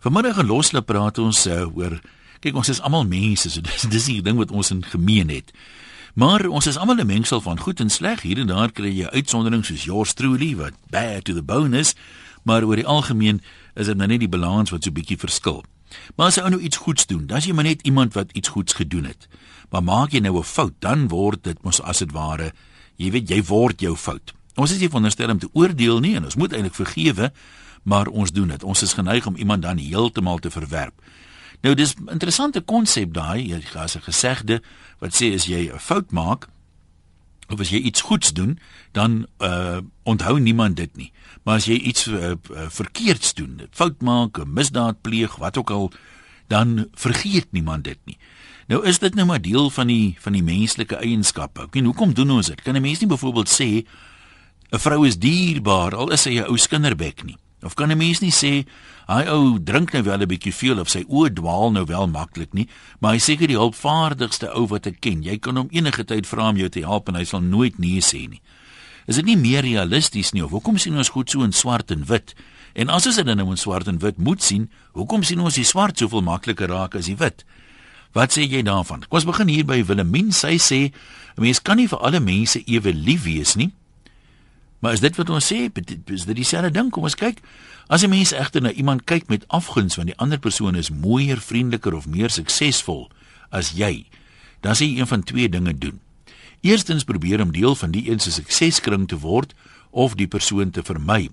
Vanmiddag gaan loslop praat ons uh, oor kyk ons is almal mense, so dis dis die ding wat ons in gemeen het. Maar ons is almal 'n mengsel van goed en sleg. Hier en daar kry jy uitsonderings soos yours truly wat bad to the bone is, maar oor die algemeen is dit nou net die balans wat so bietjie verskil. Maar as jy nou iets goeds doen, dan is jy maar net iemand wat iets goeds gedoen het. Maar maak jy nou 'n fout, dan word dit mos as dit ware, jy weet jy word jou fout. Ons is nie veronderstel om te oordeel nie en ons moet eintlik vergewe, maar ons doen dit. Ons is geneig om iemand dan heeltemal te verwerp. Nou dis 'n interessante konsep daai, jy het 'n gesegde wat sê as jy 'n fout maak of as jy iets goeds doen, dan uh onthou niemand dit nie. Maar as jy iets uh, verkeerds doen, fout maak, 'n misdaad pleeg, wat ook al, dan vergeet niemand dit nie. Nou is dit nou maar deel van die van die menslike eienskappe. Ek meen, hoekom doen ons dit? Kan 'n mens nie byvoorbeeld sê 'n vrou is dierbaar al is sy 'n ou skinderbek nie? Of kan 'n mens nie sê hy ou drink nou wel 'n bietjie veel of sy oë dwaal nou wel maklik nie, maar hy seker die hulpvaardigste ou wat ek ken. Jy kan hom enige tyd vra om jou te help en hy sal nooit nee sê nie. Is dit nie meer realisties nie of hoekom sien ons goed so in swart en wit? En as ons dit nou in swart en wit moet sien, hoekom sien ons die swart soveel makliker raak as die wit? Wat sê jy daarvan? Kom ons begin hier by Willemien. Sy sê 'n mens kan nie vir alle mense ewe lief wees nie. Maar is dit wat ons sê? Is dit dieselfde ding? Kom ons kyk. As 'n mens egter na iemand kyk met afguns want die ander persoon is mooier, vriendeliker of meer suksesvol as jy, dan sê jy een van twee dinge doen. Eerstens probeer om deel van die een se sukseskring te word of die persoon te vermy.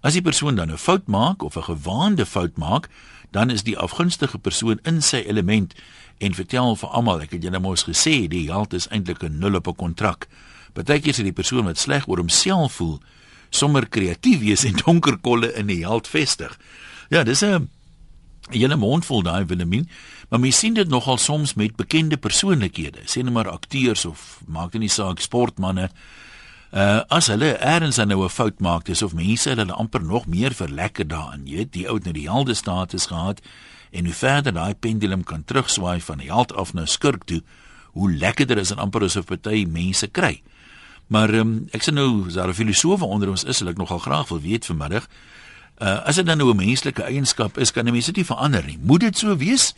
As die persoon dan 'n fout maak of 'n gewaande fout maak, dan is die afgunstige persoon in sy element en vertel vir almal, ek het julle mos gesê, die geld is eintlik 'n nul op 'n kontrak. Partykeer sê die persoon wat sleg oor homself voel, sommer kreatief wees en donker kolle in die held vestig. Ja, dis 'n hele mondvol daai Willemien, maar mens sien dit nogal soms met bekende persoonlikhede, sê net maar akteurs of maak dit nie saak sportmense. Uh as hulle eers nou 'n fout maak, dis of mense hulle amper nog meer verlekker daarin. Jy weet, die ou het nou die helde status gehad en hoe verder daai pendulum kan terugswaai van held af na skurk toe, hoe lekkerder is dit amper asof party mense kry. Maar um, ek sê nou, as daar 'n filosoof onder ons is, sal ek nogal graag wil weet vanmiddag. Uh as dit dan nou 'n menslike eienskap is, kan 'n mens dit nie verander nie. Moet dit so wees?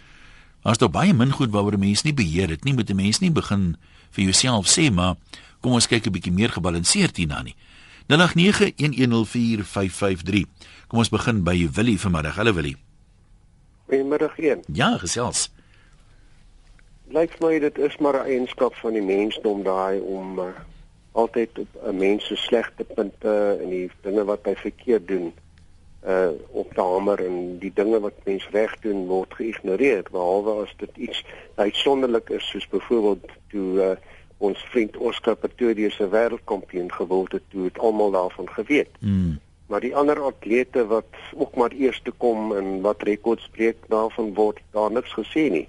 As daar baie min goed waaroor 'n mens nie beheer het nie, moet 'n mens nie begin vir jouself sê, maar kom ons kyk 'n bietjie meer gebalanseerd hierna nie. 0891104553. Kom ons begin by Willie vanmiddag. Hallo Willie. Goeiemiddag een. Ja, gesels. Lyk my dit is maar 'n eienskap van die mensdom daai om uh, altyd op 'n mens se slegte punte en die dinge wat hy verkeerd doen uh op te hamer en die dinge wat mens reg doen word geïgnoreer behalwe as dit iets uitsonderlik is soos byvoorbeeld toe uh ons vriend Oscar Pretorius se wêreldkampioen geword het toe het almal daarvan geweet. Mm. Maar die ander atlete wat ook maar eerste kom en wat rekords breek daarvan word daar niks gesê nie.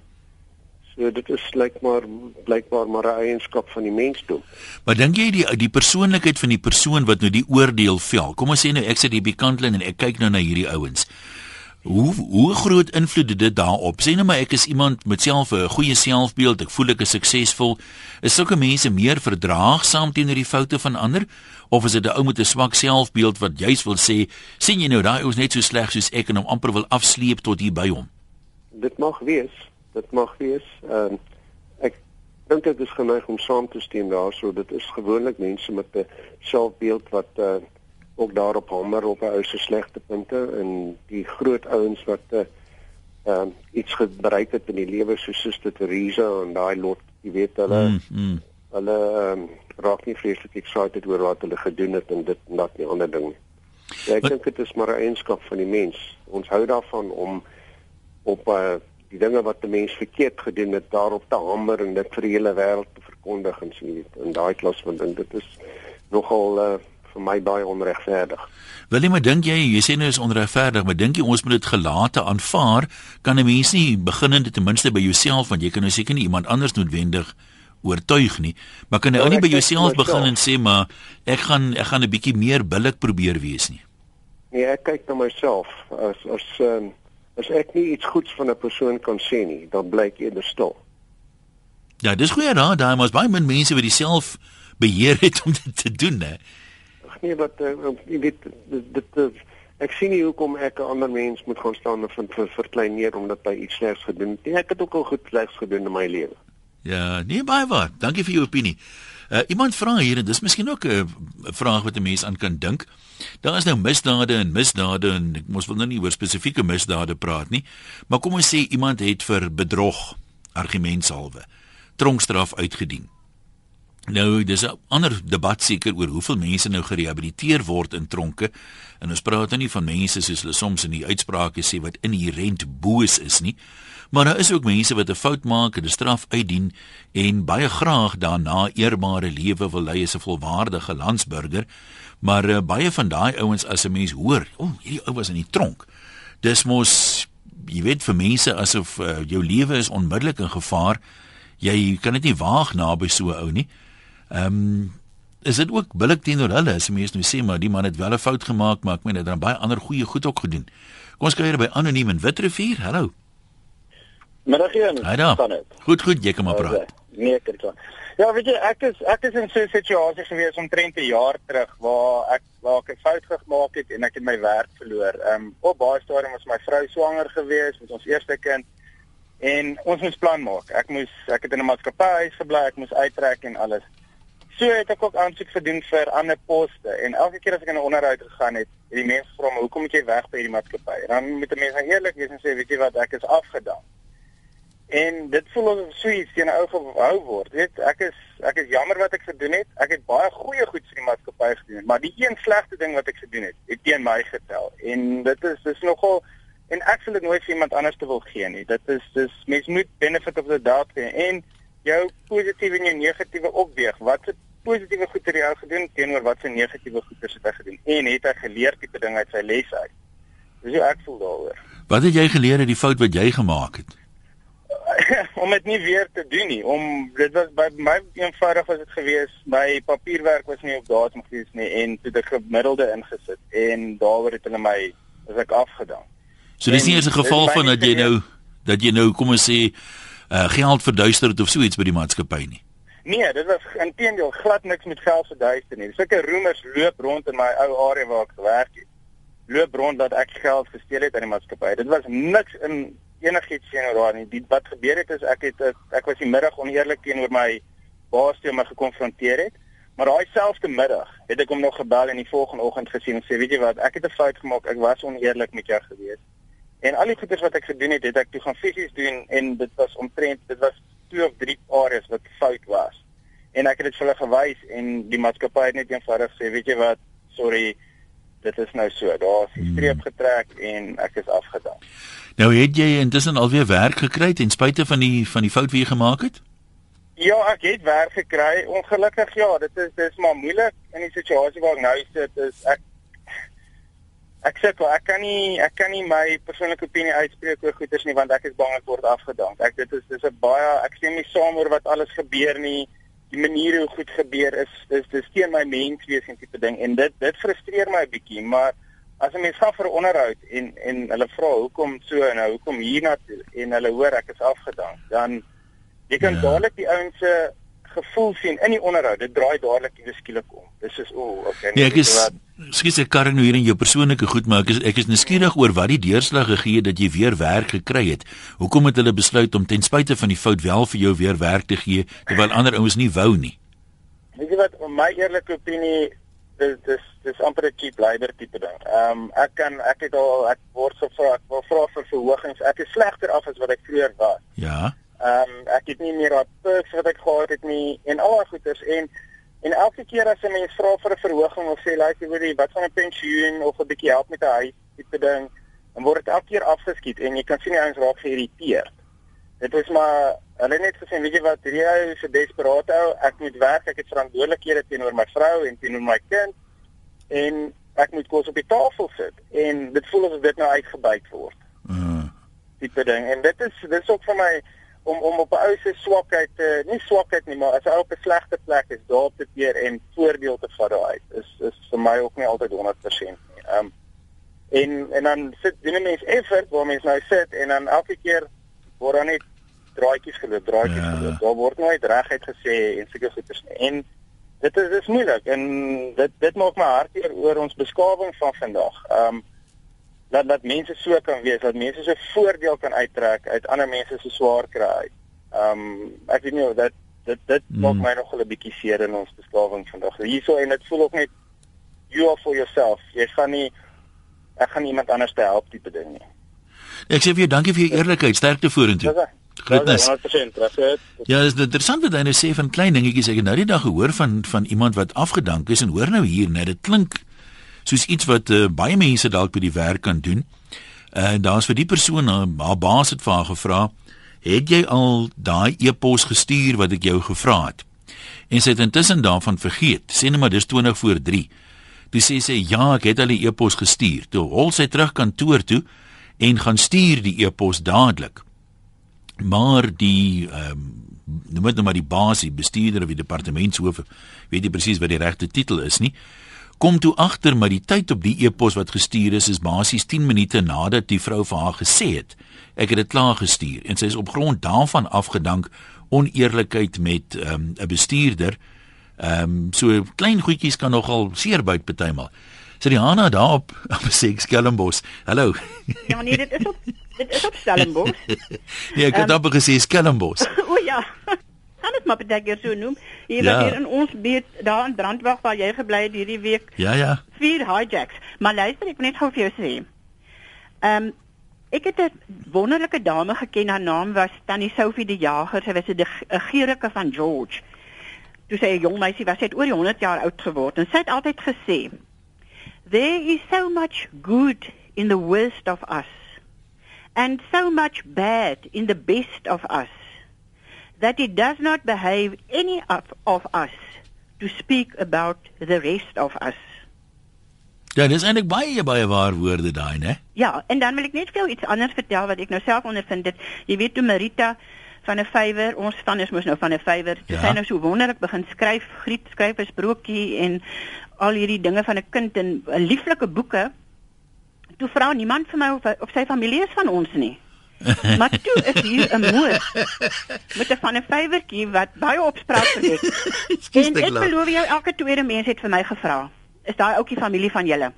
So dit is lyk maar blykbaar maar 'n eienskap van die mensdom. Maar dink jy die die persoonlikheid van die persoon wat nou die oordeel vel? Kom ons sê nou ek sit hier by kantlyn en ek kyk nou na hierdie ouens. Hoe hoe groot invloed het dit daarop? Sê nou maar ek is iemand met self 'n goeie selfbeeld, ek voel ek is suksesvol. Is sulke mense meer verdraagsaam teenoor die foute van ander of is dit 'n ou met 'n swak selfbeeld wat juis wil sê, sien jy nou daai ou is net so sleg soos ek en hom amper wil afsleep tot hier by hom? Dit mag wees dit mag wees. Ehm uh, ek dink dit is geneig om saam te stem daarso. Dit is gewoonlik mense met 'n selfbeeld wat uh, ook daarop hamer op 'n ou se slegte punte en die groot ouens wat uh, ehm uh, iets bereik het in die lewe soos Suster Teresa en daai lot, jy weet hulle mm, mm. hulle ehm um, raak nie vreeslik excited oor wat hulle gedoen het en dit en dat nie ander ding nie. Ja, ek dink dit is maar 'n eienskap van die mens. Ons hou daarvan om op 'n uh, die dinge wat 'n mens verkeerd gedoen het daarop te hamer en dit vir die hele wêreld te verkondig en so iets. In daai klas van ding dit is nogal uh, vir my baie onregverdig. Wil jy maar dink jy jy sê nou is onregverdig, maar dink jy ons moet dit gelate aanvaar? Kan 'n mens nie beginnende ten minste by jouself want jy kan nou seker nie iemand anders noodwendig oortuig nie, maar kan jy ou nie by jouself begin en sê maar ek gaan ek gaan 'n bietjie meer billik probeer wees nie. Nee, ek kyk na myself as as um, as ek nie iets goeds van 'n persoon kan sê nie, dan bly ek eerder stil. Ja, dis goeie raad, daai mos baie min mense wat dieself beheer het om dit te doen, hè. Ag nee, wat uh, jy weet dit, dit, dit ek sien nie hoekom ek 'n ander mens moet gaan staan en vind vir verklein neer omdat hy iets slegs gedoen het. Ek het ook al goed slegs gedoen in my lewe. Ja, nee baie waar. Dankie vir jou opinie. Uh, iemand vra hier en dis miskien ook 'n uh, vraag wat 'n mens aan kan dink. Daar is nou misdade en misdade en ek mos wil nou nie oor spesifieke misdade praat nie, maar kom ons sê iemand het vir bedrog argumentshalwe tronkstraf uitgedien. Nou, dis 'n ander debat seker oor hoeveel mense nou gerehabiliteer word in tronke. En ons praat nou nie van mense soos hulle soms in die uitsprake sê wat inherënt boos is nie, maar daar is ook mense wat 'n fout maak en 'n straf uitdien en baie graag daarna eerbare lewe wil lei as 'n volwaardige landsburger. Maar uh, baie van daai ouens as 'n mens hoor, o, oh, hierdie ou was in die tronk. Dis mos jy weet vir mense asof uh, jou lewe is onmiddellik in gevaar. Jy kan dit nie waag naby so 'n ou nie. Ehm um, is dit ook billik teenoor hulle as mense nou sê maar die man het wel 'n fout gemaak, maar ek meen hy het dan baie ander goeie goed ook gedoen. Kom ons kyk by anoniem in Witrifuur. Hallo. Middag hier. Hi daar. Goed goed, jy kan maar praat. Nee, ek klaar. Ja, weet jy, ek is ek is in so 'n situasie gewees omtrent 'n jaar terug waar ek waar ek 'n fout gemaak het en ek het my werk verloor. Ehm um, op baie stadium was my vrou swanger gewees met ons eerste kind en ons moes plan maak. Ek moes ek het in 'n maatskappy gebly, ek moes uittrek en alles. So het ek ook aansoek gedoen vir ander poste en elke keer as ek in 'n onderhoud gegaan het, het die mense vra my, "Hoekom moet jy weg by hierdie maatskappy?" En dan moet die mense eerlik wees en sê, "Weet jy wat, ek is afgedank." En dit voel of so iets teen 'n ou gehou word. Weet, ek is ek is jammer wat ek gedoen het. Ek het baie goeie goed vir die maatskappy gedoen, maar die een slegte ding wat ek gedoen het, het teen my getel. En dit is dis nogal en ek sal dit nooit vir iemand anders te wil gee nie. Dit is dis mens moet benefit of the doubt hê en jou positiewe en jou negatiewe opweeg. Wat se positiewe goed het jy gedoen teenoor wat se negatiewe goeders het hy gedoen? En het hy geleer tipe ding uit sy lesse uit? Dis hoe ek voel daaroor. Wat het jy geleer uit die fout wat jy gemaak het? om dit nie weer te doen nie. Om dit was by my eenvoudig was dit gewees, my papierwerk was nie op datum gewees nie en toe ek gemiddelde ingesit en daaroor het hulle my as ek afgedank. So dis nie eens 'n geval van dat jy nou dat jy nou kom ons sê uh, geld verduister het of so iets by die maatskappy nie. Nee, dit was intedeel glad niks met geld verduister nie. Sulke roemers loop rond in my ou area waar ek gewerk het. Loop rond dat ek geld gesteel het aan die maatskappy. Dit was niks in enigiets teenoor haar nie. Die wat gebeur het is ek het ek was die middag oneerlik teenoor my baas toe my gekonfronteer het. Maar daai selfde middag het ek hom nog gebel en die volgende oggend gesien en sê weet jy wat, ek het 'n fout gemaak. Ek was oneerlik met jou gewees. En al die goeders wat ek gedoen het, het ek toe gaan fisies doen en dit was omtrent dit was twee of drie areas wat fout was. En ek het dit vir hulle gewys en die maatskappy het net eenvoudig sê weet jy wat, sorry, dit is nou so. Daar's 'n streep hmm. getrek en ek is afgedank. Nou het jy intussen alweer werk gekry ten spyte van die van die fout wat jy gemaak het? Ja, ek het werk gekry. Ongelukkig ja, dit is dis maar moeilik in die situasie waar ek nou sit is ek ek sê ek kan nie ek kan nie my persoonlike opinie uitspreek oor goeders nie want ek is bang ek word afgedank. Ek dit is dis 'n baie ek stem nie saam oor wat alles gebeur nie. Die manier hoe goed gebeur is dis dis teen my menswees en tipe ding en dit dit frustreer my 'n bietjie, maar as 'n mens gaan vir onderhoud en en hulle vra hoekom so en nou hoekom hiernatoe en hulle hoor ek is afgedank, dan jy kan ja. dadelik die ouens se gevoel sien in die onderhoud. Dit draai dadelik iewes skielik om. Dis is o, oh, okay. Nee, ek is skiet ek kan nou hier in jou persoonlike goed, maar ek is ek is nuuskierig oor wat die deurslag gegee het dat jy weer werk gekry het. Hoekom het hulle besluit om ten spyte van die fout wel vir jou weer werk te gee terwyl ander ouens nie wou nie? Weet jy wat, my eerlike opinie dis dis dis amper 'n cheap labor tipe ding. Ehm um, ek kan ek het al ek word so vra ek wil vra vir verhogings. Ek is slegter af as wat ek vroeër was. Ja. Ehm um, ek het nie meer wat perks wat ek gehad het nie en al daai goeders en en elke keer as 'n mens vra vir 'n verhoging of sê luister weet jy wat van 'n pensioen of 'n bietjie help met 'n huis tipe ding, dan word dit elke keer afgeskiet en jy kan sien die ouens raak geïrriteerd. Dit is maar hulle net gesê weet jy wat hierdie ou is 'n desperaat ou. Ek moet werk, ek het verantwoordelikhede teenoor my vrou en teenoor my kind en ek moet kos op die tafel sit en dit voel asof dit nou uitgebuit word. Mm. Tipe ding en dit is dit is ook vir my om om op 'n ou se swakheid te nie swakheid nie, maar as 'n ou op 'n slegte plek is, daar te keer en voordeel te vat daai is is vir my ook nie altyd 100% nie. Ehm um, en en dan sit die mense effort waar mense nou sit en dan elke keer word dan net draadjies geloop, draadjies ja. geloop. Daar word nooit regheid gesê en seker goeders nie. En dit is dis moeilik en dit dit maak my hartseer oor ons beskawing van vandag. Ehm um, dat dat mense so kan wees, dat mense so voordeel kan uittrek uit ander mense se swaar kry. Ehm um, ek weet nie of dat dit dit hmm. maak my nog 'n bietjie seer in ons beskawing vandag. Hierso en dit voel ook net you are for yourself. Jy gaan nie ek gaan iemand anders te help tipe ding nie. Ek sê vir jou dankie vir jou eerlikheid, sterkte vorentoe. Groetnis. Ja, dis interessant wat hy nou sê van klein dingetjies. Ek het nou die dag gehoor van van iemand wat afgedank is en hoor nou hier net dit klink soos iets wat uh, baie mense dalk by die werk kan doen. En uh, daar's vir die persoon uh, haar baas het vir haar gevra, "Het jy al daai e-pos gestuur wat ek jou gevra het?" En sy het intussen daarvan vergeet. Sê net maar dis 20 voor 3. Toe sê sy, "Ja, ek het al die e-pos gestuur." Toe hol sy terug kantoor toe en gaan stuur die e-pos dadelik. Maar die ehm um, noem dit nou maar die baas, die bestuurder of die departementshoof, weet jy presies wat die regte titel is nie kom toe agter maar die tyd op die e-pos wat gestuur is is basies 10 minute nadat die vrou vir haar gesê het ek het dit klaar gestuur en sy is op grond daarvan afgedank oneerlikheid met ehm, 'n um, bestuurder. Ehm um, so klein goedjies kan nogal seer byt partymal. So die Hanna daar op Skelmbos. Hallo. Ja nee, dit is op dit is op Stellenbosch. nee, ek het um, amper gesê Skelmbos. o ja dit maar baie keer so noem. Hier ja. was hier in ons buurt daar in Brandwag waar jy gebly het hierdie week. Ja ja. Vier hijacks. Maar luister ek net gou vir jou sê. Ehm um, ek het 'n wonderlike dame geken haar naam was Tannie Sophie die Jager. Sy was 'n gerike van George. Toe sy 'n jong meisie was, sy het oor die 100 jaar oud geword en sy het altyd gesê There is so much good in the worst of us and so much bad in the best of us that it does not behave any of, of us to speak about the rest of us. Ja, dis eintlik baie baie waar woorde daai, né? Ja, en dan wil ek net veel iets anders vertel wat ek nou self ondervind het. Jy weet toe Marita van 'n vywer, ons van is mos nou van 'n vywer. Sy ja. nou so wonderlik begin skryf, griep skryf 'n sprokie en al hierdie dinge van 'n kind en lieflike boeke. Toe vra niemand vir my of, of sy familie is van ons nie. Maar toe is hier 'n moer met 'n van 'n vywertjie wat baie opspraak verwek. en ek belowe jou elke tweede mens het vir my gevra, is daai ouetjie familie van julle?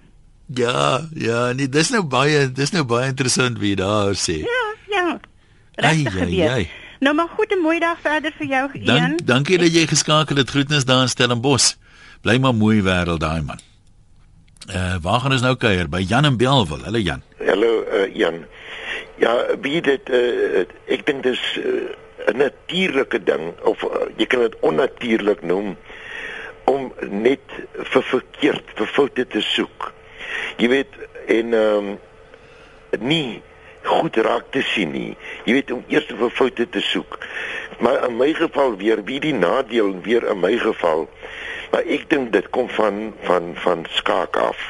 Ja, ja, nee, dis nou baie dis nou baie interessant wie daar sê. Ja, ja. Regtig gebeur. Nou maar goeie mooi dag verder vir jou een. Dank, dankie dat jy geskakel het. Groetnis daar in Stellenbosch. Bly maar mooi wêreld daai man. Eh uh, waar gaan ons nou kuier? By Jan en Belwel. Hallo Jan. Hallo uh, Jan. Ja, wie dit uh, ek dink dis uh, 'n natuurlike ding of uh, jy kan dit onnatuurlik noem om net vir verkeerd, vir foute te soek. Jy weet en ehm um, nie goed raak te sien nie. Jy weet om eers vir foute te soek. Maar in my geval weer wie die nadeel weer in my geval. Maar ek dink dit kom van van van skaak af.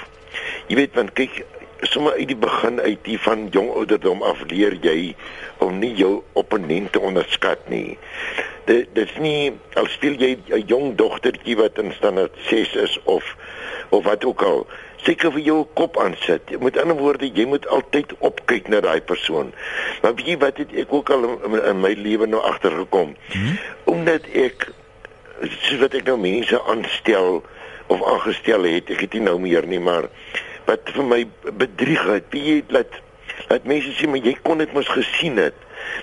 Jy weet want kyk sommer uit die begin uit die van jong ouderdom af leer jy om nie jou opponent te onderskat nie. Dit dis nie al speel jy 'n jong dogtertjie wat in standaard 6 is of of wat ook al seker vir jou kop aansit. Met ander woorde, jy moet altyd opkyk na daai persoon. Maar weet jy wat het ek ook al in, in my lewe nou agtergekom? Hmm? Omdat ek soos wat ek nou mense aanstel of aangestel het, ek het nie nou meer nie, maar wat vir my bedrieg het. Wie jy laat laat mense sê maar jy kon dit mos gesien het.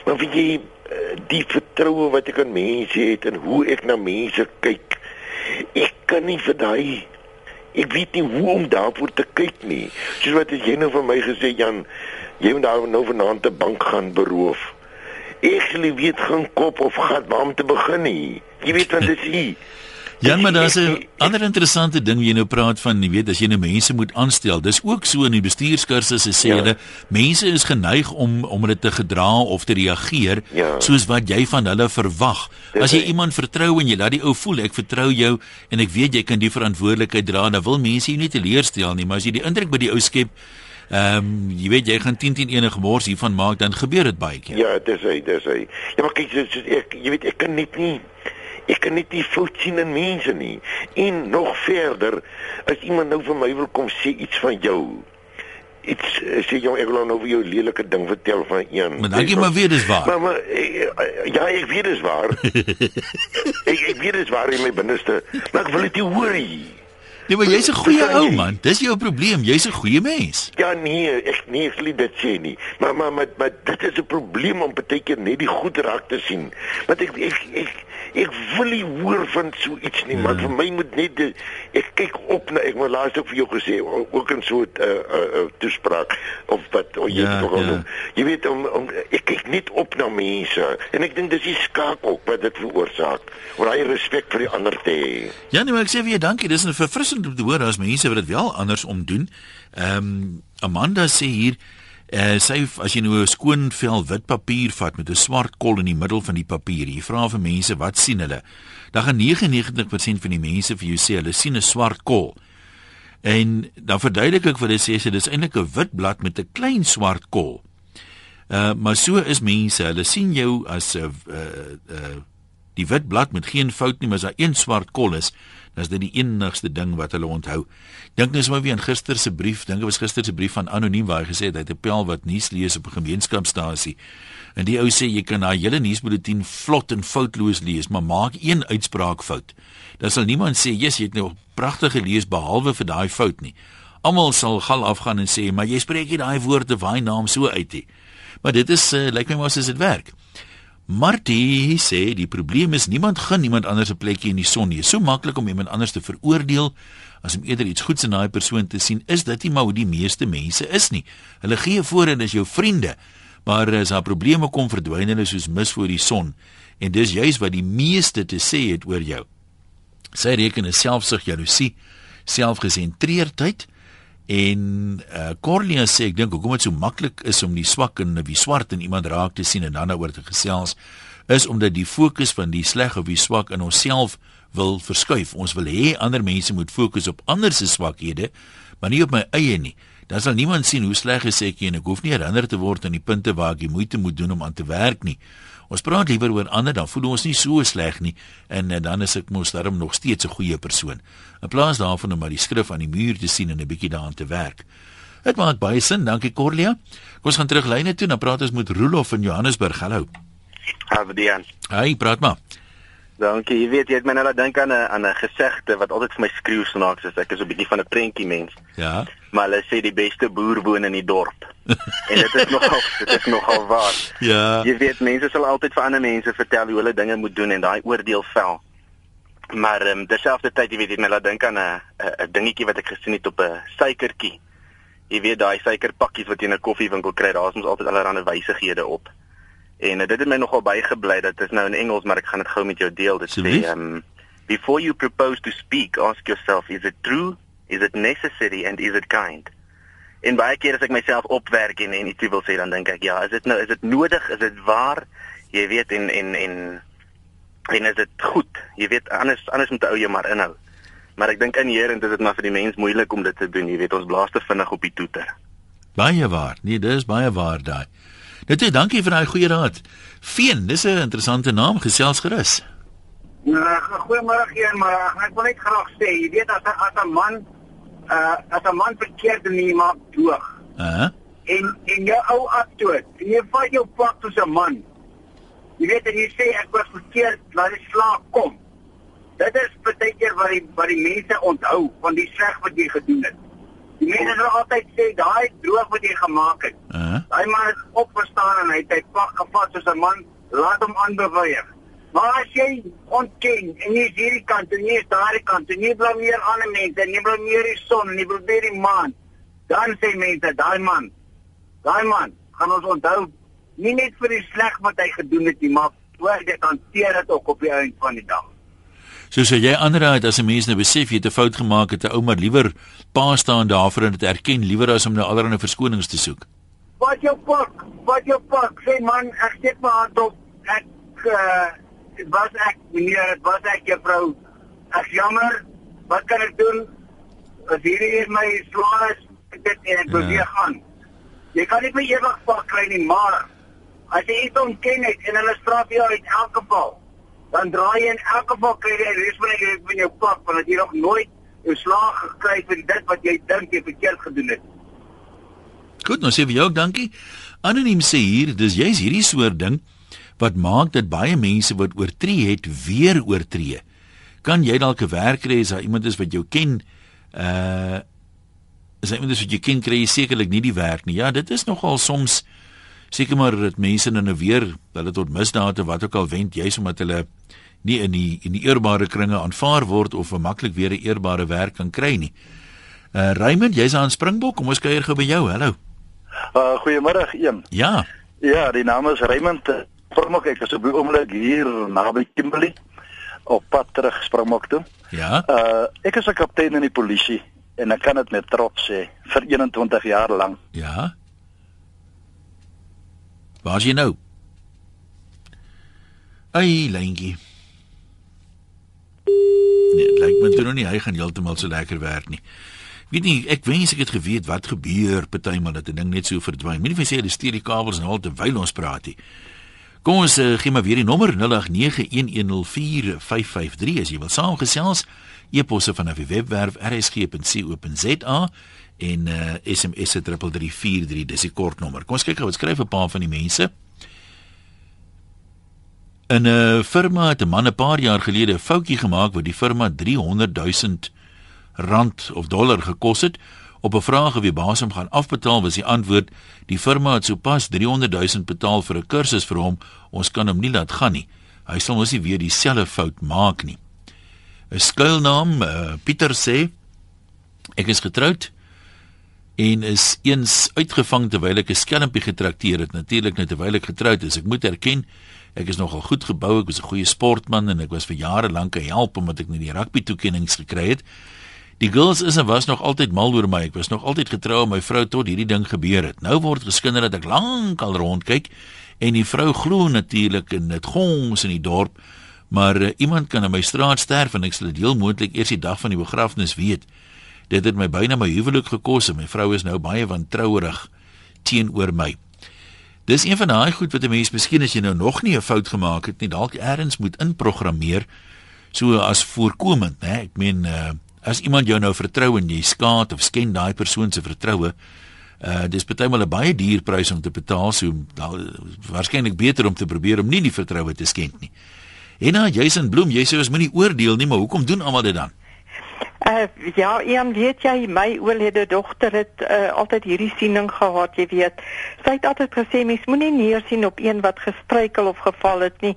Maar wie jy eh, die vertroue wat ek aan mense het en hoe ek na mense kyk. Ek kan nie vir daai ek weet nie hoe om daarvoor te kyk nie. Soos wat jy nou vir my gesê Jan, jy moet daar nou vanaand 'n bank gaan beroof. Ek sê weet gaan kop of gat waar om te begin nie. Jy weet wat dit is. Ja, maar daar's 'n ander interessante ding jy nou praat van, jy weet, as jy nou mense moet aanstel. Dis ook so in die bestuurskursusse sê ja. hulle, ja. mense is geneig om om hulle te gedra of te reageer ja. soos wat jy van hulle verwag. As jy iemand vertrou en jy laat die ou voel ek vertrou jou en ek weet jy kan die verantwoordelikheid dra, dan wil mense jou nie teleurstel nie, maar as jy die indruk by die ou skep Ehm um, jy weet jy gaan 10 10 enige mors hiervan maak dan gebeur dit baie keer. Ja, dis hy, dis hy. Ja, maar kyk, ek jy weet ek kan net nie Ek kan net nie fout sien in mense nie. En nog verder, as iemand nou vir my wil kom sê iets van jou, iets sê jy ek wil nou vir jou lelike ding vertel van een. Maar dankie maar weer dis waar. Maar, maar eh, eh, ja, ek weet dis waar. ek ek weet dis waar in my binneste, maar ek wil dit nie hoor nie. Nee, maar jy's 'n goeie ou man. Dis jou probleem. Jy's 'n goeie mens. Ja nee, ek nee, ek lief dit sê nie. Maar maar maar, maar dit is 'n probleem om baie keer net die goed raak te sien. Want ek ek ek ek wil nie hoor van so iets nie, maar ja. vir my moet net die, ek kyk op na ek moet laas ook vir jou gesê ook in so 'n uh, uh, uh, toespraak of wat of jy ja, ja. Doen. Jy weet om, om ek kyk net op na mense en ek dink dis die skaak ook wat dit veroorsaak. Om daai respek vir die ander te hê. Ja nee, maar ek sê vir jou dankie. Dis 'n verfrissend om te hoor as mense wat dit wel andersom doen. Ehm um, Amanda sê hier uh, sy as jy nou 'n skoon vel wit papier vat met 'n swart kol in die middel van die papier. Jy vra vir mense wat sien hulle? Dan gaan 99% van die mense vir jou sê hulle sien 'n swart kol. En dan verduidelik ek vir hulle sê sy dis eintlik 'n wit blad met 'n klein swart kol. Uh maar so is mense, hulle sien jou as 'n uh uh die wit blad met geen fout nie, maar as daar een swart kol is, Dis dit die enigste ding wat hulle onthou. Dink net sommer weer aan gister se brief, dink dit was gister se brief van anoniem waar hy gesê het hy het 'n pel wat nuus lees op 'n gemeenskapstasie. En die ou sê jy kan daai hele nuusbulletin vlot en foutloos lees, maar maak een uitspraak fout. Dan sal niemand sê, "Jesus, jy het nou pragtig gelees behalwe vir daai fout nie." Almal sal gal afgaan en sê, "Maar jy spreek nie daai woorde waai naam so uit nie." Maar dit is uh, lyk my mos as dit werk. Martie sê die probleem is niemand gun niemand anders 'n plekjie in die son nie. So maklik om iemand anders te veroordeel as om eerder iets goeds in daai persoon te sien, is dit nie maar hoe die meeste mense is nie. Hulle gee voor en is jou vriende, maar as daar probleme kom, verdwyn hulle soos mis voor die son. En dis juis wat die meeste te sê het oor jou. Sy reken is selfsug, jaloesie, selfgesentreerdheid En uh Cornelia sê ek dink hoekom dit so maklik is om die swak en wie swart in iemand raak te sien en dan daaroor te gesels is omdat die fokus van die sleg of die swak in onsself wil verskuif. Ons wil hê ander mense moet fokus op ander se swakhede, maar nie op my eie nie. Dan sal niemand sien hoe sleg is ek en ek hoef nie herinner te word aan die punte waar ek die moeite moet doen om aan te werk nie. Ons praat liewer oor ander dan voel ons nie so sleg nie en, en dan is ek mos daarom nog steeds 'n goeie persoon. In plaas daarvan om maar die skrif aan die muur te sien en 'n bietjie daaraan te werk. Dit maak baie sin, dankie Corlia. Kom ons gaan terug lyne toe, dan praat ons met Rolof in Johannesburg. Hallo. Hallo. Hi, praat maar. Dankie. Jy weet jy het my nou laat dink aan 'n aan 'n gesegde wat altyd vir my skreeu snaaks is. Ek is 'n bietjie van 'n prentjie mens. Ja. Maar hulle sê die beste boer woon in die dorp. En dit is nogal dit is nogal waar. Ja. Jy weet mense sal altyd vir ander mense vertel hoe hulle dinge moet doen en daai oordeel vel. Maar ehm um, terselfdertyd jy weet jy my laat dink aan 'n 'n dingetjie wat ek gesien het op 'n suikertjie. Jy weet daai suikerpakkies wat jy in 'n koffiewinkel kry, daar's mos altyd allerlei wysighede op. En uh, dit het my nogal bygebly dat dit nou in Engels, maar ek gaan dit gou met jou deel. Dit sê um before you propose to speak, ask yourself is it true, is it necessary and is it kind? En baie keer as ek myself opwerk en en iets wil sê dan dink ek ja, is dit nou is dit nodig, is dit waar? Jy weet en en en en is dit goed? Jy weet anders anders moet ou jy maar inhou. Maar ek dink inherent is dit maar vir die mens moeilik om dit te doen. Jy weet ons blaas te vinnig op die toeter. Baie waar. Nee, dis baie waar daai. Dit is dankie vir daai goeie raad. Veen, dis 'n interessante naam, gesels gerus. Ja, goeiemôre hier, maar ek wil net graag sê, jy weet as as 'n man uh as 'n man verkeerd doen, jy maak doog. Uh -huh. En en jou ou aftoot, en jy vat jou pak soos 'n man. Jy weet en jy sê ek was verkeerd, laat die slaap kom. Dit is baie keer wat die wat die mense onthou van die sleg wat jy gedoen het. Die mense sal altyd sê daai droog wat jy gemaak het. Uh -huh. Daai man het opgestaan en hy het sy pak gevat soos 'n man, laat hom aanbeweeg. Maar as jy ontken en jy is hierdie kant en jy is daai kant en jy blameer ander mense en jy blameer die son en jy blameer die maan, dan sê mense daai man, daai man gaan ons onthou nie net vir die sleg wat hy gedoen het nie, maar hoe hy hanteer dit ook op die einde van die dag. Soos jy ander uit as 'n mens nou besef jy het 'n fout gemaak het, 'n ou maar liewer pa staan daarvoor en dit erken liewer as om nou allerlei verskonings te soek. Wat jou pak, wat jou pak, sê man, ek steek my hand op. Ek uh was ek meneer, was ek juffrou. Ek jammer. Wat kan ek doen? As hierdie is my slaas, dit en ek wil weer gaan. Jy kan nie my ewig pak kry nie, maar as jy iets ontken het en hulle straf jou uit elke geval dan draai jy in elke geval kry jy respek van jou pak want jy nog nooit 'n slag gekry vir dit wat jy dink jy verkeerd gedoen het. Goed, nou sê vir jou ook dankie. Anoniem sê hier, dis jy's hierdie soort ding wat maak dat baie mense wat oortree het weer oortree. Kan jy dalk 'n werk kry as daar iemand is wat jou ken Uh as jy moet jy ken kry jy sekerlik nie die werk nie. Ja, dit is nogal soms seker maar dat mense in 'n weer hulle tot misdade wat ook al wend juis omdat hulle nie in die in die eerbare kringe aanvaar word of maklik weer 'n eerbare werk kan kry nie. Uh Raymond, jy's aan Springbok, kom ons kuier gou by jou. Hallo. Uh goeiemôre, een. Ja. Ja, die naam is Raymond Springbok. Ek is op die oomblik hier naby Kimberley op pad terug Springbok toe. Ja. Uh ek is 'n kaptein in die polisie en ek kan dit met trots sê vir 21 jaar lank. Ja. Waar is jy nou? Ai, Lengie. Nee, lyk my toe nog nie hy gaan heeltemal so lekker werk nie. Weet nie, ek wens ek het geweet wat gebeur partymal dat 'n ding net so verdwyn. Moenie vir sê hulle stuur die kabels nou al terwyl ons praat nie. Kom ons uh, gee maar weer die nommer 0891104553 as jy wil saamgesels. E-posse van die webwerf rsg.co.za en uh, SMS se 3343 dis die kortnommer. Kom ons kyk gou wat skryf 'n paar van die mense. 'n uh, firma het 'n man 'n paar jaar gelede 'n foutjie gemaak wat die firma 300 000 rand of dollar gekos het. Op 'n vraag of die baas hom gaan afbetaal, was die antwoord: "Die firma het sopas 300 000 betaal vir 'n kursus vir hom. Ons kan hom nie laat gaan nie. Hy sal mos nie weer dieselfde fout maak nie." 'n Skuilnaam, uh, Pieter sê: "Ek is getroud en is eens uitgevang terwyl ek 'n skelmpie getrakteer het, natuurlik net terwyl ek getroud is. Ek moet erken, Ek is nogal goed gebou, ek was 'n goeie sportman en ek was vir jare lank 'n help omdat ek net die rugby toekenninge gekry het. Die girls is en was nog altyd mal oor my. Ek was nog altyd getrou aan my vrou tot hierdie ding gebeur het. Nou word geskinder dat ek lank al rondkyk en die vrou glo natuurlik en dit gons in die dorp, maar uh, iemand kan in my straat sterf en ek sal dit heel moontlik eers die dag van die begrafnis weet. Dit het my byna my huwelik gekos en my vrou is nou baie wantrouerig teenoor my. Dis een van daai goed wat 'n mens miskien as jy nou nog nie 'n fout gemaak het nie, dalk eers moet inprogrammeer so as voorkomend, né? Ek meen uh, as iemand jou nou vertrou en jy skaad of skend daai persoon se vertroue, uh dis baie mal 'n baie duur prys om te betaal, so waarskynlik beter om te probeer om nie die vertroue te skend nie. En nou Jason Bloem, jy sê ons moenie oordeel nie, maar hoekom doen almal dit dan? Uh, ja, een weet jy, my oorlede dogter het uh, altyd hierdie siening gehad, jy weet. Sy het altyd gesê mens moenie neersien op een wat gestruikel of geval het nie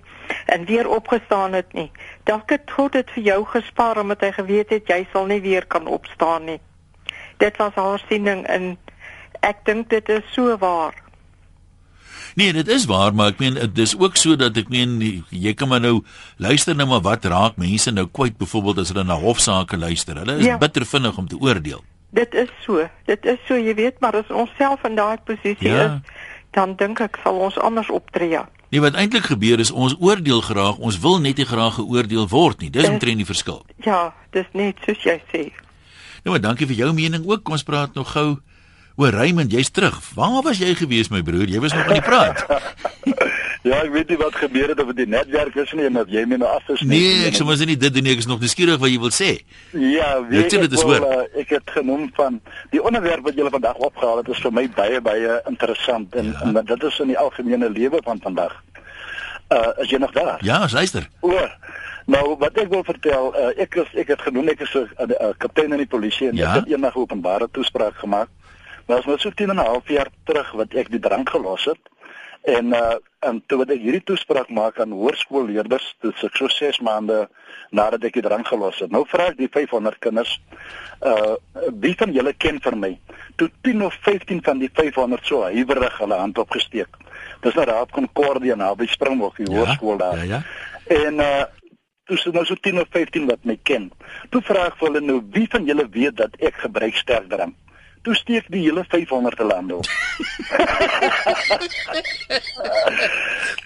en weer opgestaan het nie. Dalk het God dit vir jou gespaar omdat hy geweet het jy sal nie weer kan opstaan nie. Dit was haar siening en ek dink dit is so waar. Nee, dit is waar, maar ek meen dit is ook so dat ek meen jy kan maar nou luister nou maar wat raak mense nou kwyt byvoorbeeld as hulle na hofsaake luister. Hulle is ja. bitter vinnig om te oordeel. Dit is so. Dit is so, jy weet, maar as ons self in daai posisie ja. is, dan dink ek sal ons anders optree. Ja. Nee, wat eintlik gebeur is ons oordeel graag, ons wil net nie graag geoordeel word nie. Dis omtrent die verskil. Ja, dis net soos jy sê. Nou, maar dankie vir jou mening ook. Kom ons praat nog gou O Raymond, jy's terug. Waar was jy gewees my broer? Jy was nog aan die praat. ja, ek weet nie wat gebeur het of dit netwerk is nie en of jy my nou afgesny het. Nee, ek sou mos nie dit doen nie. Ek is nog nuuskierig wat jy wil sê. Ja, weet jy is hoor. Uh, ek het genoem van die onderwerp wat julle vandag opgehaal het is vir my baie baie interessant en, ja. en dit is in die algemene lewe van vandag. Uh as jy nog daar? Ja, luister. O. Nou wat ek wil vertel, uh, ek is ek het genoem ek is 'n uh, uh, kaptein in die polisie en ja? ek het eendag openbare toespraak gemaak Nou as ons so 10 en 'n half jaar terug wat ek die drank gelos het en uh en toe wat ek hierdie toespraak maak aan hoërskoolleerders, dit is so 6 maande nadat ek die drank gelos het. Nou vra ek die 500 kinders uh wie van julle ken vir my? Toe 10 of 15 van die 500 so huiwerig hulle hand opgesteek. Dis nou daar op Concordia na by Springbok die ja, hoërskool daar. Ja ja. En uh Dis nou so 10 of 15 wat my ken. Toe vra ek vir hulle nou wie van julle weet dat ek gebruik sterk drank? Toe steek die hele 500 lande op.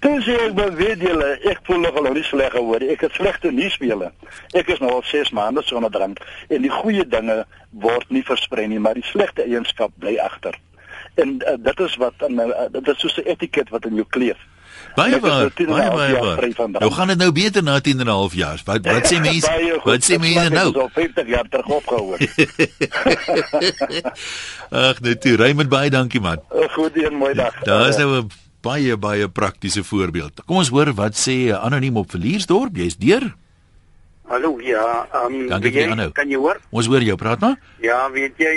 Dis ek wil weet julle, ek voel nog al nie sleg gehoor. Ek het slegte nuus vir julle. Ek is nou al 6 maande sonder drank en die goeie dinge word nie versprei nie, maar die slegte eienskap bly agter. En uh, dit is wat in uh, dit is soos 'n etiket wat in jou kleef. Baie baie baie baie. Nou gaan dit nou beter na 10 en 'n half jaar. Wat wat sê mense? Wat sê mense nou? Ons al 50 jaar terug opgehou. Ag, net toe. Raymond baie dankie man. Goed een mooi dag. Daar is nou 'n baie baie praktiese voorbeeld. Kom ons hoor wat sê anoniem op Verliersdorp. Jy's deur. Hallo, ja, ehm um, jy, kan jy hoor? Ons hoor jou, praat maar. Ja, weet jy,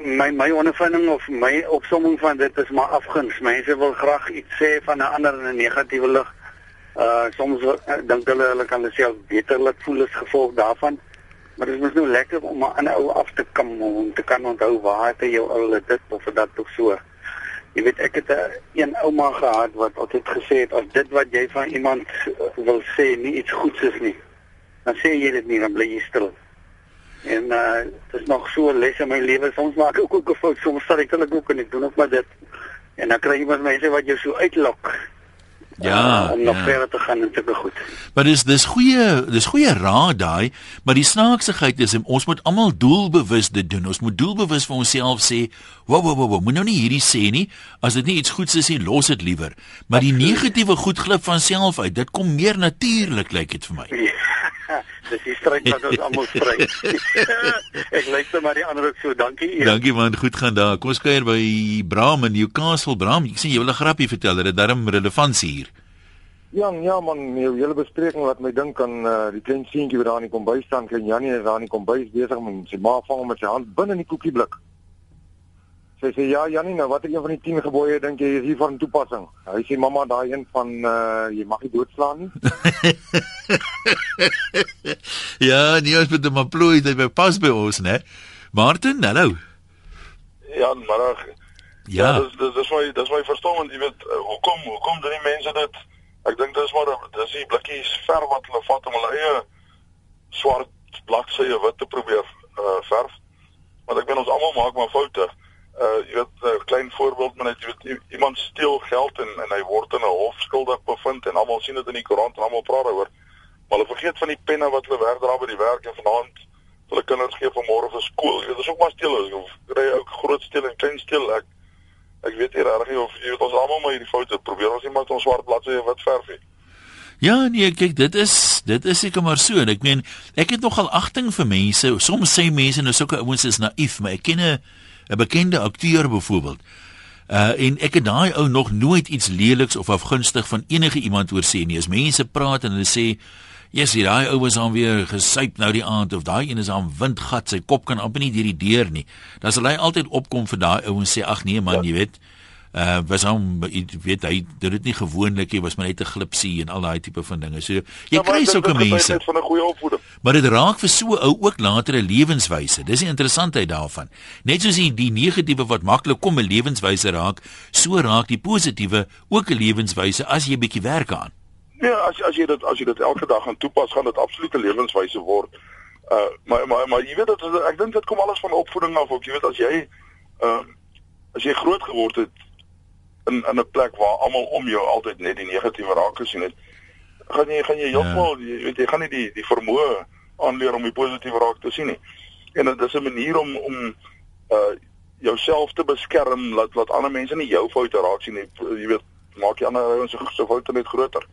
my my ondervinding of my opsomming van dit is maar afguns. Mense wil graag iets sê van 'n ander in 'n negatiewe lig. Uh soms uh, dink hulle hulle kan dit self beterlik voel as gevolg daarvan. Maar dit is nou lekker om 'n ander ou af te kom om te kan onthou waar het jy al dit of dat of so. Jy weet ek het 'n een ouma gehad wat altyd gesê het as dit wat jy van iemand wil sê nie iets goeds is nie, dan sê jy dit nie dan bly jy stil. En uh dit is nog so les in my lewe. Soms maak ek ook 'n fout, soms sal ek dit ook en ek doen ook maar dit. En dan kry jy iemand mense wat jou so uitlok. Ja, uh, om nog ja. verder te gaan en be goed. Maar dis dis goeie dis goeie raad daai, maar die snaaksigheid is ons moet almal doelbewus dit doen. Ons moet doelbewus vir onsself sê, "Wow, wow, wow, moet nou nie hierdie sê nie. As dit nie iets goeds is nie, los dit liewer." Maar die negatiewe goed glip van self uit. Dit kom meer natuurlik lyk dit vir my. Ja, dis die stryd wat ons almal stry. ek luister maar die ander ook so. Dankie. Ian. Dankie man, goed gaan daar. Kom ons kuier by Bram in Newcastle. Bram, ek sien jy wil 'n grappie vertel. Dit het darm relevantie hier. Ja, ja man, jou hele bespreking laat my dink aan uh, die klein seentjie wat daar in die kombuis staan, klein Janie is daar in die kombuis besig om sy ma vang met sy hand binne in die koekieblik. Sy sê ja, Janie, nou watter een van die 10 gebooie dink jy is hier van toepassing? Hy sê mamma, daai een van uh, jy mag nie doodslaan nie. ja, nie ons moet hom aplooi dit by pas by ons, né? Martin, hallo. Ja, maar Ja, dis dis dis my dis my verstommend, jy weet, uh, hoekom hoekom doen die mense dit? Ek dink dis maar dis die blikkies verf wat hulle vat om hulle eie swart bladsye wit te probeer uh, verf. Want ek weet ons almal maak maar foute. Uh jy weet 'n uh, klein voorbeeld maar net jy weet iemand steel geld en en hy word in 'n hof skuldig bevind en almal sien dit in die koerant en almal praat daaroor. Maar hulle vergeet van die penne wat hulle wegdra by die werk en vanaand hulle kinders gee vir môre vir skool. Dit is ook maar steel of kry ook groot steel en klein steel. Ek ek weet nie regtig of jy weet ons almal maar hierdie foute probeer ons met ons swart bladsye wit verf. Ja, nee, kyk, dit is dit is seker maar so. En ek meen, ek het nogal agting vir mense. Soms sê mense nou sulke ouens is naïef, maar ek ken 'n 'n bekende akteur byvoorbeeld. Uh en ek het daai ou nog nooit iets leliks of afgunstig van enige iemand oor sê nie. As mense praat en hulle sê, "Jesus, hier daai ou was dan weer gesuip nou die aand of daai een is aan windgat, sy kop kan amper nie deur die deur nie." Dan sal hy altyd opkom vir daai ou en sê, "Ag nee man, ja. jy weet, uh was hom weet hy dit nie gewoonlik nie was maar net 'n glipsie en al daai tipe van dinge. So jy Ja, kry sulke mense. van 'n goeie opvoeding. Maar dit raak vir so ou ook later 'n lewenswyse. Dis die interessantheid daarvan. Net soos die, die negatiewe wat maklik kom 'n lewenswyse raak, so raak die positiewe ook 'n lewenswyse as jy 'n bietjie werk aan. Ja, as as jy dit as jy dit elke dag gaan toepas, gaan dit absolute lewenswyse word. Uh maar maar maar jy weet dat ek dink dit kom alles van opvoeding af. Ook jy weet as jy uh as jy groot geword het in in 'n plek waar almal om jou altyd net die negatiewe raak gesien het, gaan jy gaan jy heeltemal ja. jy weet jy gaan nie die die vermoë aanleer om die positiewe raak te sien nie. En dit is 'n manier om om uh jouself te beskerm laat laat ander mense nie jou foute raak sien nie. Jy weet, maak die ander ouens se se foute net groter.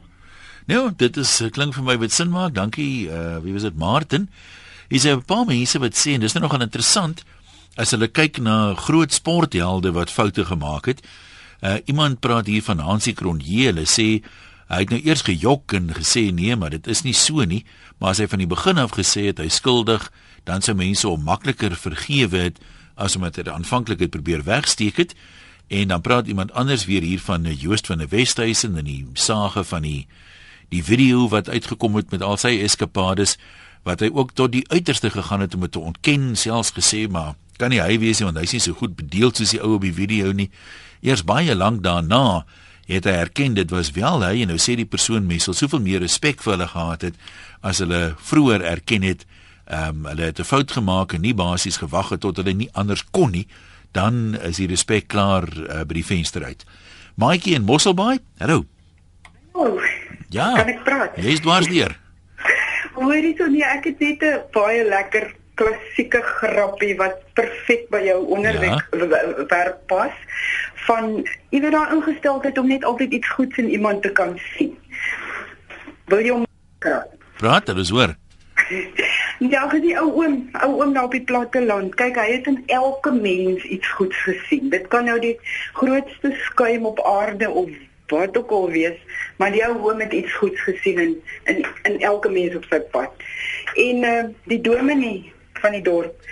Nou, dit is eh, klink vir my wat sin maak. Dankie. Uh wie was dit? Martin. Hier is 'n paar mense wat sê en dis nou nogal interessant as hulle kyk na groot sporthelde wat foute gemaak het. Uh iemand praat hier van Hansie Cronje. Hulle sê hy het nou eers gejok en gesê nee, maar dit is nie so nie, maar as hy van die begin af gesê het hy skuldig, dan sou mense hom makliker vergewe het as omdat hy aanvanklik het probeer wegsteek het. En dan praat iemand anders weer hier van eh, Joost van der Westhuizen en die sage van die die video wat uitgekom het met al sy eskapades wat hy ook tot die uiterste gegaan het om dit te ontken, selfs gesê maar kan nie hy wees nie want hy's nie so goed bedeeld soos die ou op die video nie. Eers baie lank daarna het hy erken dit was wel hy en nou sê die persoon mense sal soveel meer respek vir hulle gehad het as hulle vroeër erken het ehm um, hulle het 'n fout gemaak en nie basies gewag het tot hulle nie anders kon nie dan is die respek klaar uh, by die venster uit. Maatjie in Mosselbaai. Hallo. Oh, Ja. kan ek praat? Jy's dwars deur. Hoorie so nee, ek het net 'n baie lekker klassieke grappie wat perfek by jou onderwerp ja. pas van jy weet daai ingesteldheid om net altyd iets goeds in iemand te kan sien. Wil jy hom kraak? Praat, dit is hoor. Ja, gesien ou oom, ou oom daar op die platteland. Kyk, hy het in elke mens iets goeds gesien. Dit kan nou die grootste skuim op aarde of wat ook al wees, maar die ou oom het iets goeds gesien in in, in elke mens op sy pad. En uh, die dominee van die dorp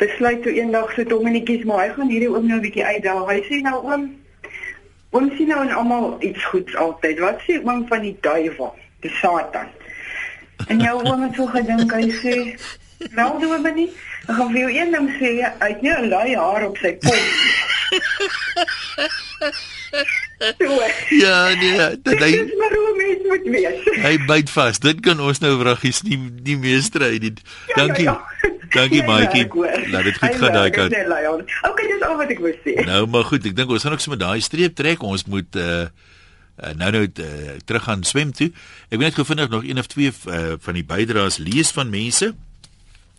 besluit toe eendag so Dominetjies maar hy gaan hierdie oom nou 'n bietjie uitdaag. Hy sê nou oom oom sien nou en almal iets goeds altyd. Wat sê oom van die duiwel, die Satan? En jou oom het so gedink hy sê nou doen we nie. Ek gaan vir jou een ding sê, hy het nie 'n lui haar op sy kop. ja, nee, dit hy Dis maar hoe mens moet wees. hy byt vas. Dit kan ons nou vraggies nie nie meester uit nie. Dankie. Ja, ja. Dankie Maatjie. werk, hoor. Laat dit goed gaan daai kant. Okay, dis al wat ek wou sê. Nou maar goed, ek dink ons gaan ook so met daai streep trek. Ons moet uh uh, nou nou uh, terug gaan swem toe. Ek wil net gou vinnig nog een of twee uh, van die bydraes lees van mense.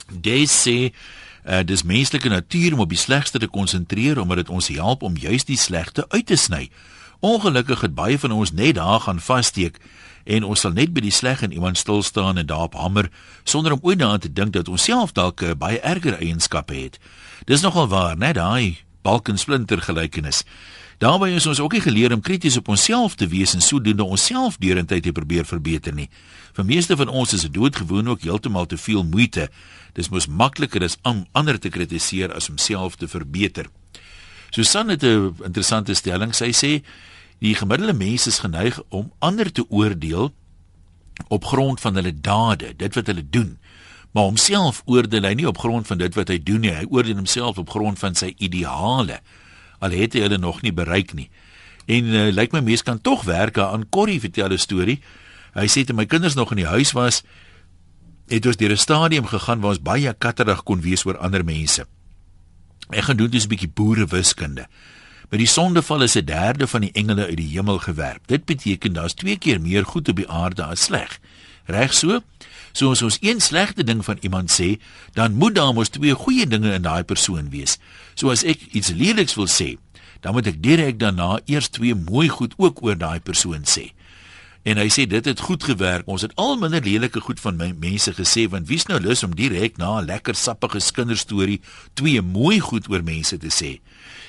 Jy sê uh, dis menslike natuur om op die slegste te konsentreer omdat dit ons help om juis die slegte uit te sny. Ongelukkig het baie van ons net daar gaan vassteek en ons sal net by die sleg in iemand stil staan en daarop hamer sonder om ooit daaraan te dink dat ons self dalk uh, baie erger eienskappe het. Dis nogal waar, né, daai balkensplinter gelykenis. Daarbey is ons ook nie geleer om krities op onsself te wees en sodoende onsself deurentyd te probeer verbeter nie. Vir meeste van ons is dit doodgewoon ook heeltemal te veel moeite. Dis mos makliker as om ander te kritiseer as om self te verbeter. Susan het 'n interessante stelling. Sy sê die gemiddelde mens is geneig om ander te oordeel op grond van hulle dade, dit wat hulle doen. Maar homself oordeel hy nie op grond van dit wat hy doen nie. Hy oordeel homself op grond van sy ideale. Al het hy hulle nog nie bereik nie. En uh, lyk my mense kan tog werk aan Corrie vertel 'n storie. Hy sê toe my kinders nog in die huis was, het ons deur 'n stadium gegaan waar ons baie katterig kon wees oor ander mense. Ek gaan doen dis 'n bietjie boere wiskunde. Met die sondeval is 'n derde van die engele uit die hemel gewerp. Dit beteken daar's twee keer meer goed op die aarde as sleg. Reg so? So as ons een slegte ding van iemand sê, dan moet daar mos twee goeie dinge in daai persoon wees. So as ek iets leliks wil sê, dan moet ek direk daarna eers twee mooi goed ook oor daai persoon sê. En hy sê dit het goed gewerk. Ons het al minder lelike goed van my mense gesê want wie's nou lus om direk na 'n lekker sappige kinderstorie twee mooi goed oor mense te sê.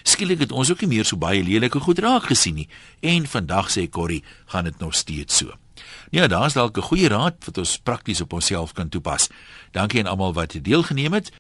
Skielik het ons ook nie meer so baie lelike goed raak gesien nie. En vandag sê Corrie, gaan dit nog steeds so. Ja, daar's dalk 'n goeie raad wat ons prakties op onsself kan toepas. Dankie aan almal wat deelgeneem het.